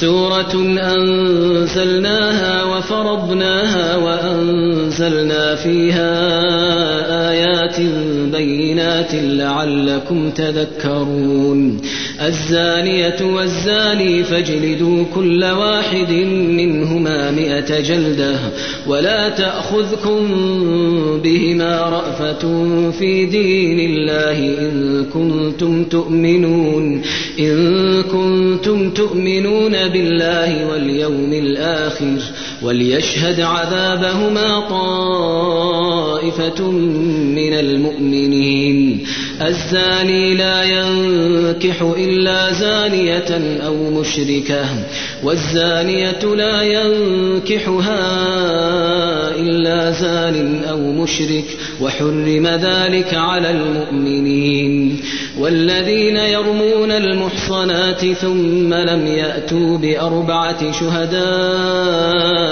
سورة أنزلناها وفرضناها وأنزلنا فيها آيات بينات لعلكم تذكرون. الزانية والزاني فاجلدوا كل واحد منهما مئة جلدة ولا تأخذكم بهما رأفة في دين الله إن كنتم تؤمنون. إن كنتم تؤمنون بالله واليوم الآخر. وليشهد عذابهما طائفة من المؤمنين. الزاني لا ينكح إلا زانية أو مشركة والزانية لا ينكحها إلا زان أو مشرك وحرم ذلك على المؤمنين. والذين يرمون المحصنات ثم لم يأتوا بأربعة شهداء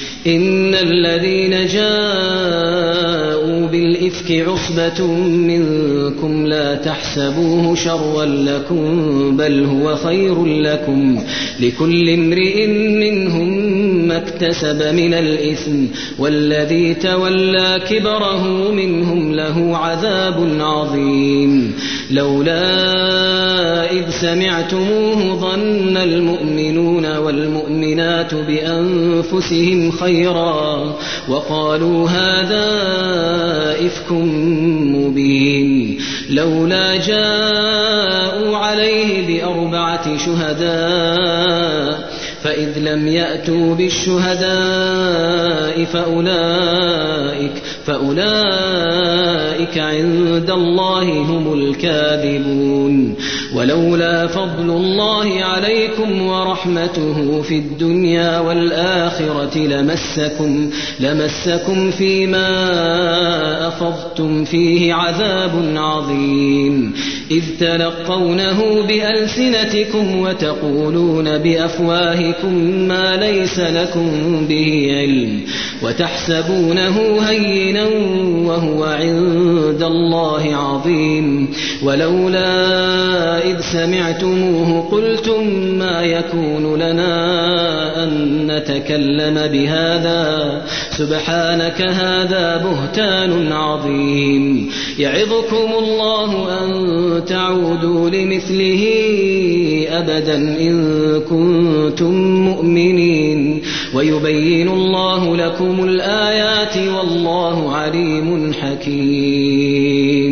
إن الذين جاءوا بالإفك عصبة منكم لا تحسبوه شرا لكم بل هو خير لكم. لكل امرئ منهم ما اكتسب من الإثم والذي تولى كبره منهم له عذاب عظيم. لولا إذ سمعتموه ظن المؤمنون والمؤمنات بأنفسهم خيرا وقالوا هذا إفك مبين لولا جاءوا عليه بأربعة شهداء فإذ لم يأتوا بالشهداء فأولئك فأولئك عند الله هم الكاذبون. ولولا فضل الله عليكم ورحمته في الدنيا والآخرة لمسكم لمسكم فيما أفضتم فيه عذاب عظيم. إذ تلقونه بألسنتكم وتقولون بأفواهكم ما ليس لكم به علم وتحسبونه هينا وهو عند الله عظيم ولولا إذ سمعتموه قلتم ما يكون لنا أن نتكلم بهذا سبحانك هذا بهتان عظيم يعظكم الله أن تعودوا لمثله أبدا إن كنتم مؤمنين ويبين الله لكم الآيات والله عليم حكيم.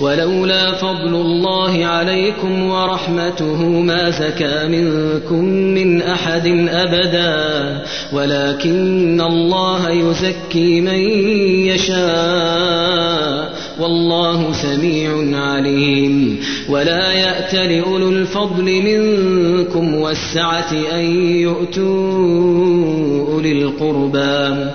ولولا فضل الله عليكم ورحمته ما زكى منكم من أحد أبدا ولكن الله يزكي من يشاء والله سميع عليم. ولا يأت لأولو الفضل منكم والسعة أن يؤتوا أولي القربى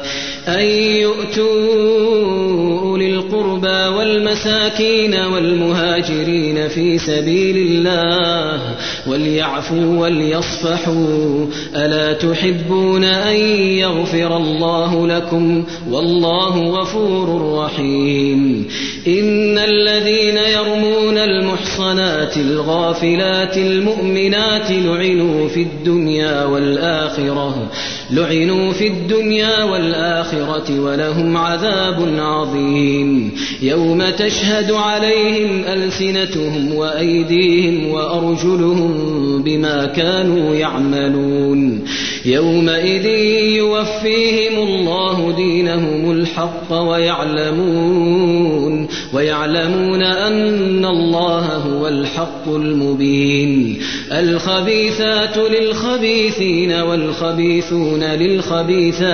أن يؤتوا أولي القربى والمساكين والمهاجرين في سبيل الله وليعفوا وليصفحوا ألا تحبون أن يغفر الله لكم والله غفور رحيم إن الذين يرمون المحصنات الغافلات المؤمنات لعنوا في الدنيا والآخرة لعنوا في الدنيا والآخرة ولهم عذاب عظيم يوم تشهد عليهم ألسنتهم وأيديهم وأرجلهم بما كانوا يعملون. يومئذ يوفيهم الله دينهم الحق ويعلمون ويعلمون أن الله هو الحق المبين. الخبيثات للخبيثين والخبيثون للخبيثات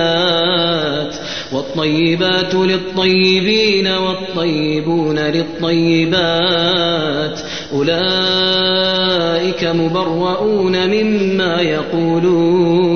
والطيبات للطيبين والطيبون للطيبات. أولئك مبرؤون مما يقولون.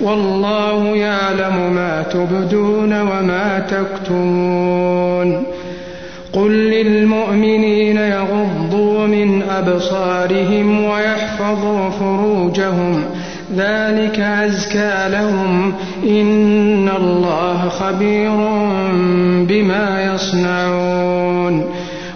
والله يعلم ما تبدون وما تكتمون. قل للمؤمنين يغضوا من أبصارهم ويحفظوا فروجهم. ذلك أزكى لهم. إن الله خبير بما يصنعون.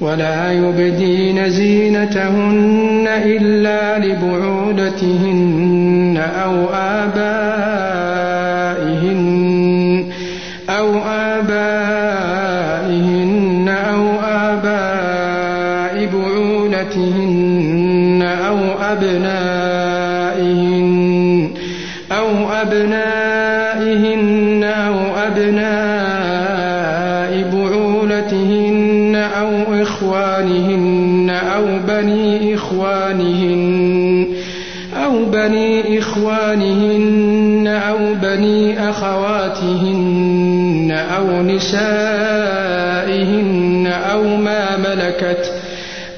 ولا يبدين زينتهن إلا لبعولتهن أو آبائهن. نسائهن أو ما ملكت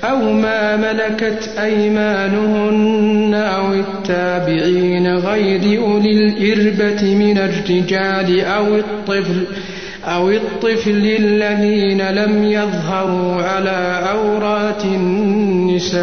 أو ما ملكت أيمانهن أو التابعين غير أولي الإربة من الرجال أو الطفل أو الطفل الذين لم يظهروا على عورات النساء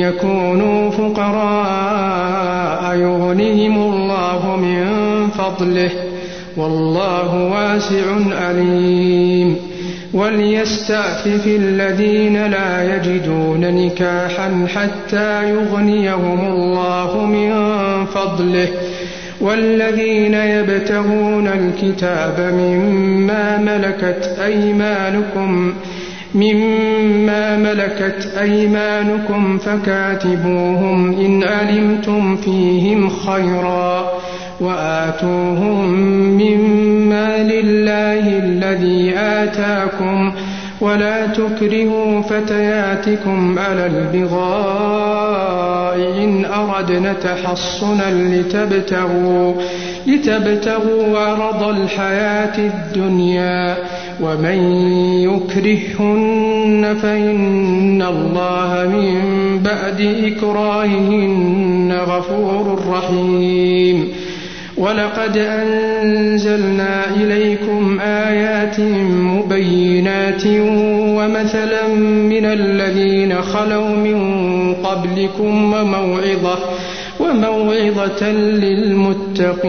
يكونوا فقراء يغنهم الله من فضله والله واسع عليم. وليستعفف الذين لا يجدون نكاحا حتى يغنيهم الله من فضله. والذين يبتغون الكتاب مما ملكت أيمانكم مما ملكت أيمانكم فكاتبوهم إن علمتم فيهم خيرا وآتوهم مما لله الذي آتاكم ولا تكرهوا فتياتكم على البغاء إن أردنا تحصنا لتبتغوا لتبتغوا عرض الحياة الدنيا ومن يكرهن فإن الله من بعد إكراههن غفور رحيم. ولقد أنزلنا إليكم آيات مبينات ومثلا من الذين خلوا من قبلكم وموعظة وموعظة للمتقين.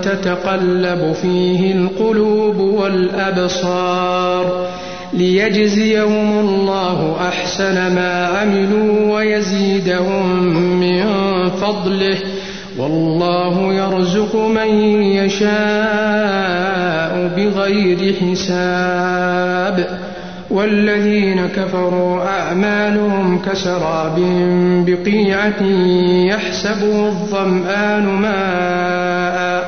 تتقلب فيه القلوب والأبصار ليجزيهم الله أحسن ما عملوا ويزيدهم من فضله والله يرزق من يشاء بغير حساب والذين كفروا أعمالهم كسراب بقيعة يحسبه الظمآن ماء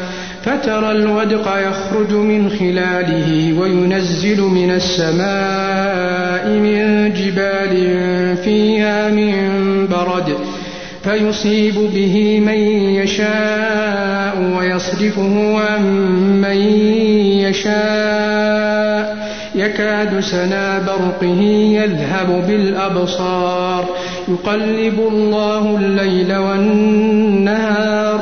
فترى الودق يخرج من خلاله وينزل من السماء من جبال فيها من برد فيصيب به من يشاء ويصرفه عن من يشاء. يكاد سنا برقه يذهب بالأبصار. يقلب الله الليل والنهار.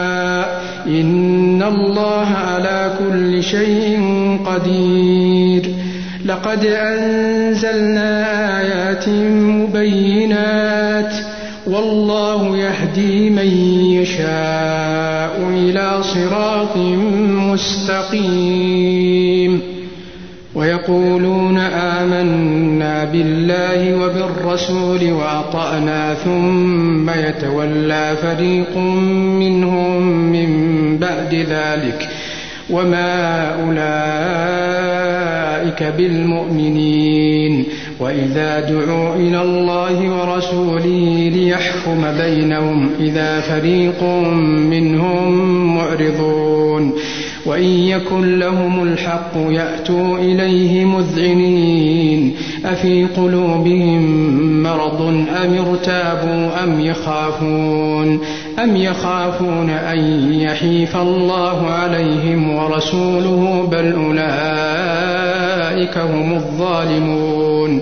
إن الله على كل شيء قدير. لقد أنزلنا آيات مبينات والله يهدي من يشاء إلى صراط مستقيم. ويقولون آمنا بالله وبالرسول وأطعنا ثم يتولى فريق منهم من بعد ذلك وما أولئك بالمؤمنين وإذا دعوا إلى الله ورسوله ليحكم بينهم إذا فريق منهم معرضون وإن يكن لهم الحق يأتوا إليه مذعنين. أفي قلوبهم مرض أم ارتابوا أم يخافون؟ أم يخافون أن يحيف الله عليهم ورسوله بل أولئك هم الظالمون.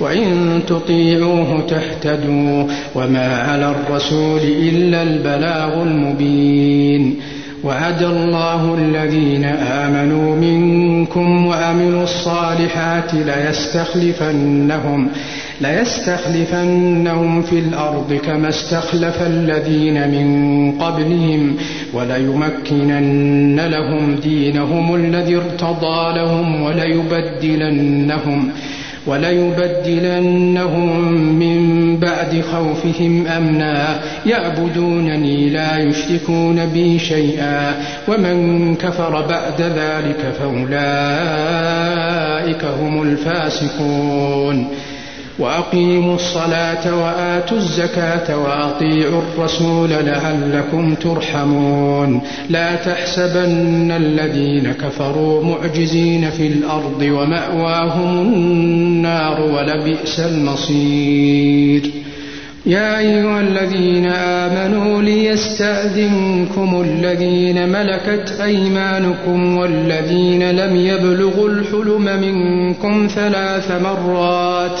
وإن تطيعوه تهتدوا وما على الرسول إلا البلاغ المبين وعد الله الذين آمنوا منكم وعملوا الصالحات ليستخلفنهم ليستخلفنهم في الأرض كما استخلف الذين من قبلهم وليمكنن لهم دينهم الذي ارتضى لهم وليبدلنهم وليبدلنهم من بعد خوفهم أمنا. يعبدونني لا يشركون بي شيئا. ومن كفر بعد ذلك فأولئك هم الفاسقون. وأقيموا الصلاة وآتوا الزكاة وأطيعوا الرسول لعلكم ترحمون. لا تحسبن الذين كفروا معجزين في الأرض ومأواهم النار ولبئس المصير. يا أيها الذين آمنوا ليستأذنكم الذين ملكت أيمانكم والذين لم يبلغوا الحلم منكم ثلاث مرات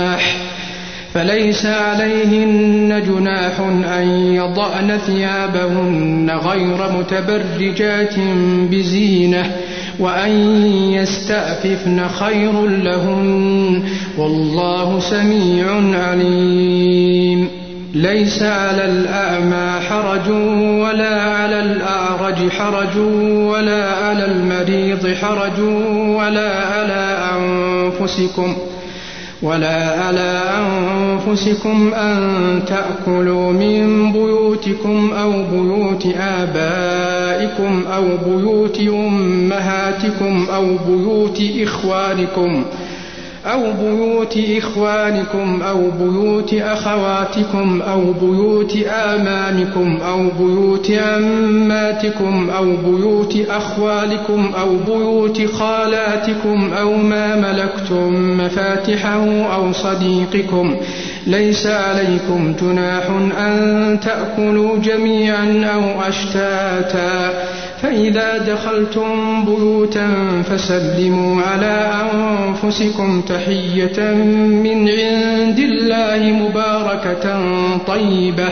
فليس عليهن جناح أن يضعن ثيابهن غير متبرجات بزينة وأن يستعففن خير لهن والله سميع عليم. ليس على الأعمى حرج ولا على الأعرج حرج ولا على المريض حرج ولا على أنفسكم. ولا على أنفسكم أن تأكلوا من بيوتكم أو بيوت آبائكم أو بيوت أمهاتكم أو بيوت إخوانكم ۖ أو بيوت إخوانكم أو بيوت أخواتكم أو بيوت آمامكم أو بيوت أماتكم أو بيوت أخوالكم أو بيوت خالاتكم أو ما ملكتم مفاتحه أو صديقكم. ليس عليكم جناح أن تأكلوا جميعا أو أشتاتا. فإذا دخلتم بيوتا فسلموا على أنفسكم تحية من عند الله مباركة طيبة.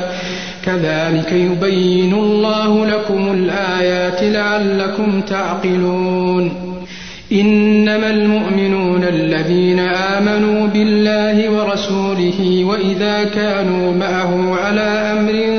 كذلك يبين الله لكم الآيات لعلكم تعقلون. إنما المؤمنون الذين آمنوا بالله ورسوله وإذا كانوا معه على أمر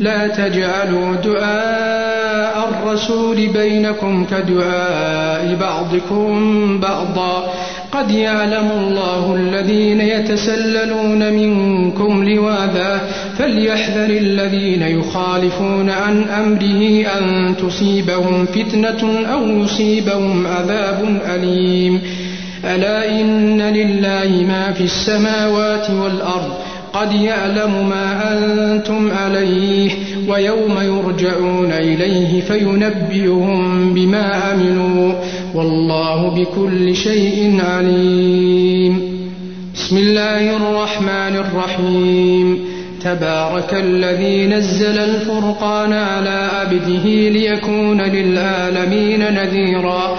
لا تجعلوا دعاء الرسول بينكم كدعاء بعضكم بعضا. قد يعلم الله الذين يتسللون منكم لواذا فليحذر الذين يخالفون عن أمره أن تصيبهم فتنة أو يصيبهم عذاب أليم. ألا إن لله ما في السماوات والأرض قد يعلم ما أنتم عليه ويوم يرجعون إليه فينبئهم بما عملوا والله بكل شيء عليم. بسم الله الرحمن الرحيم. تبارك الذي نزل الفرقان على عبده ليكون للعالمين نذيرا.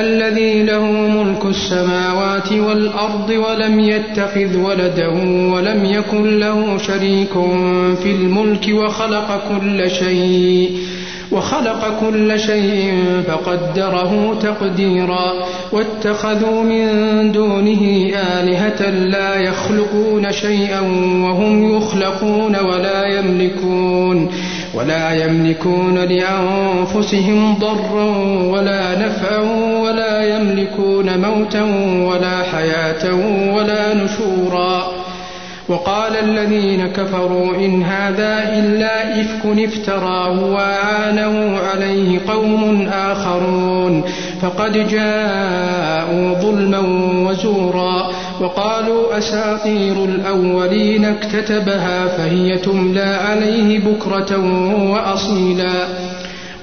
الذي له ملك السماوات والأرض ولم يتخذ ولدا ولم يكن له شريك في الملك وخلق كل شيء وخلق كل شيء فقدره تقديرا واتخذوا من دونه آلهة لا يخلقون شيئا وهم يخلقون ولا يملكون ولا يملكون لأنفسهم ضرا ولا نفعا. موتا ولا حياة ولا نشورا. وقال الذين كفروا إن هذا إلا إفك افتراه وأعانه عليه قوم آخرون. فقد جاءوا ظلما وزورا. وقالوا أساطير الأولين اكتتبها فهي تملى عليه بكرة وأصيلا.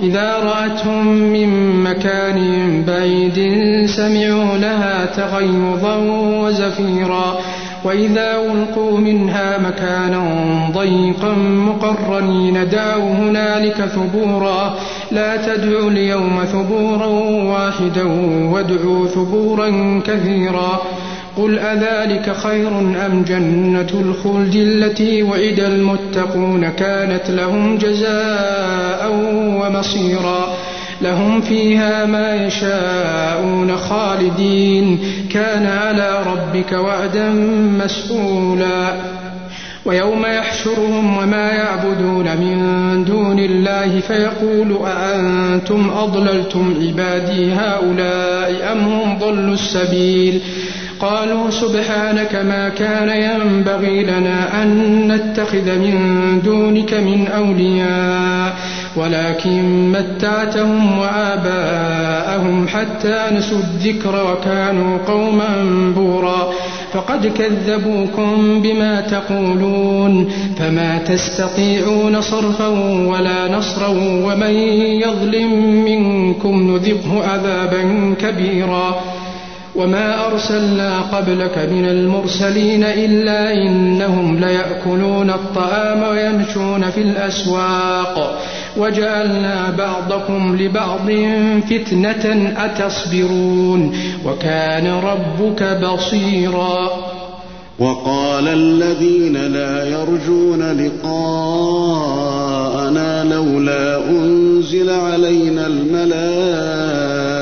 إذا رأتهم من مكان بعيد سمعوا لها تغيظا وزفيرا وإذا ألقوا منها مكانا ضيقا مقرنين دعوا هنالك ثبورا لا تدعوا اليوم ثبورا واحدا وادعوا ثبورا كثيرا قل أذلك خير أم جنة الخلد التي وعد المتقون كانت لهم جزاء ومصيرا لهم فيها ما يشاءون خالدين. كان على ربك وعدا مسئولا ويوم يحشرهم وما يعبدون من دون الله فيقول أأنتم أضللتم عبادي هؤلاء أم هم ضلوا السبيل؟ قالوا سبحانك ما كان ينبغي لنا أن نتخذ من دونك من أولياء ولكن متعتهم وآباءهم حتى نسوا الذكر وكانوا قوما بورا. فقد كذبوكم بما تقولون فما تستطيعون صرفا ولا نصرا ومن يظلم منكم نذقه عذابا كبيرا. وما أرسلنا قبلك من المرسلين إلا إنهم ليأكلون الطعام ويمشون في الأسواق وجعلنا بعضكم لبعض فتنة أتصبرون وكان ربك بصيرا وقال الذين لا يرجون لقاءنا لولا أنزل علينا الملائكة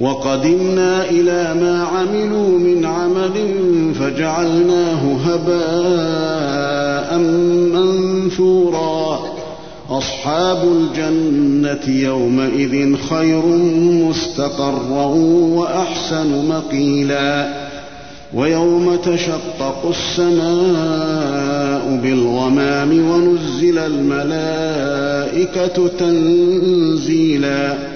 وقدمنا إلى ما عملوا من عمل فجعلناه هباء منثورا. أصحاب الجنة يومئذ خير مستقرا وأحسن مقيلا. ويوم تشقق السماء بالغمام ونزل الملائكة تنزيلا.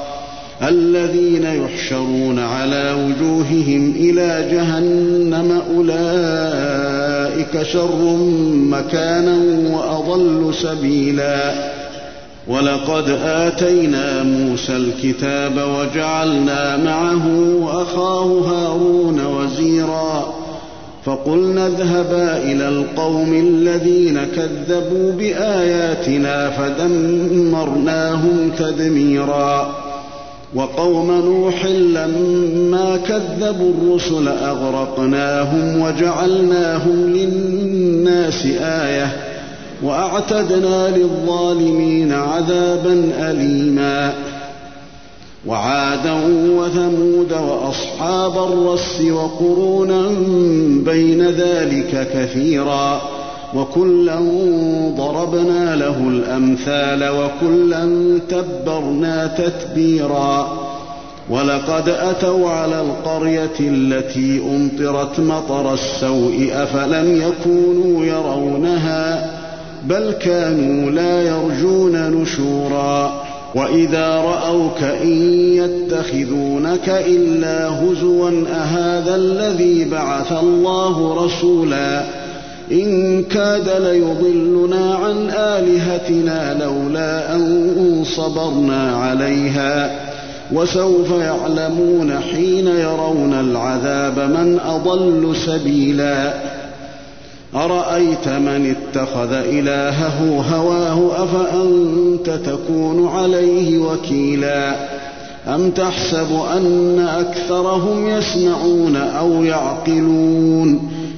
الذين يحشرون على وجوههم إلى جهنم أولئك شر مكانا وأضل سبيلا. ولقد آتينا موسى الكتاب وجعلنا معه أخاه هارون وزيرا. فقلنا اذهبا إلى القوم الذين كذبوا بآياتنا فدمرناهم تدميرا. وقوم نوح لما كذبوا الرسل أغرقناهم وجعلناهم للناس آية وأعتدنا للظالمين عذابا أليما وعادا وثمود وأصحاب الرس وقرونا بين ذلك كثيرا وكلا ضربنا له الأمثال وكلا تبرنا تتبيرا. ولقد أتوا على القرية التي أمطرت مطر السوء أفلم يكونوا يرونها؟ بل كانوا لا يرجون نشورا. وإذا رأوك إن يتخذونك إلا هزوا أهذا الذي بعث الله رسولا؟ إن كاد ليضلنا عن آلهتنا لولا أن صبرنا عليها وسوف يعلمون حين يرون العذاب من أضل سبيلا أرأيت من اتخذ إلهه هواه أفأنت تكون عليه وكيلا أم تحسب أن أكثرهم يسمعون أو يعقلون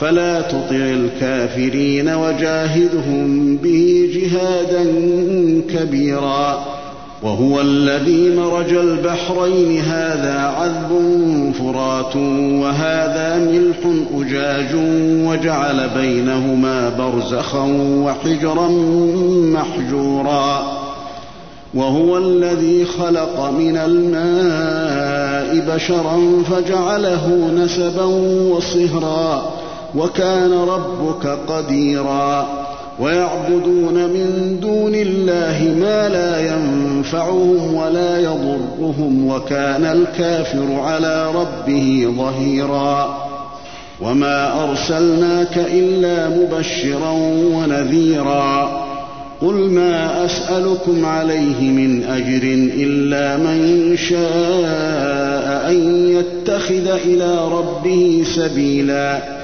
فلا تطع الكافرين وجاهدهم به جهادا كبيرا. وهو الذي مرج البحرين. هذا عذب فرات وهذا ملح أجاج وجعل بينهما برزخا وحجرا محجورا. وهو الذي خلق من الماء بشرا فجعله نسبا وصهرا. وكان ربك قديرا. ويعبدون من دون الله ما لا ينفعهم ولا يضرهم وكان الكافر على ربه ظهيرا. وما أرسلناك إلا مبشرا ونذيرا. قل ما أسألكم عليه من أجر إلا من شاء أن يتخذ إلى ربه سبيلا.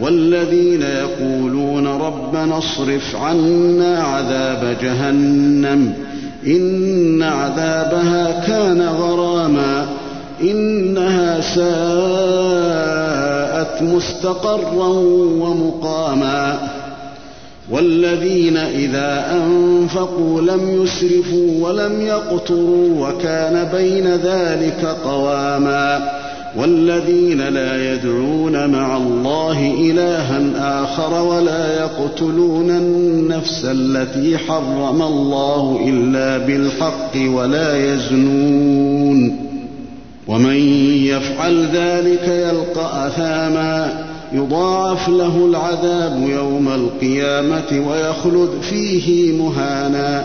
والذين يقولون ربنا اصرف عنا عذاب جهنم إن عذابها كان غراما إنها ساءت مستقرا ومقاما والذين إذا أنفقوا لم يسرفوا ولم يقتروا وكان بين ذلك قواما والذين لا يدعون مع الله إلها آخر ولا يقتلون النفس التي حرم الله إلا بالحق ولا يزنون ومن يفعل ذلك يلقى أثاما يضاعف له العذاب يوم القيامة ويخلد فيه مهانا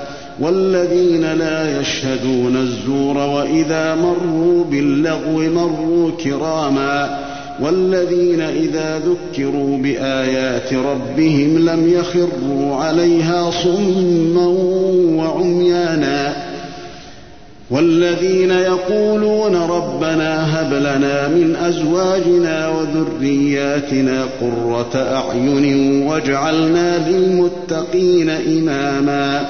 والذين لا يشهدون الزور وإذا مروا باللغو مروا كراما والذين إذا ذكروا بآيات ربهم لم يخروا عليها صما وعميانا والذين يقولون ربنا هب لنا من أزواجنا وذرياتنا قرة أعين واجعلنا للمتقين إماما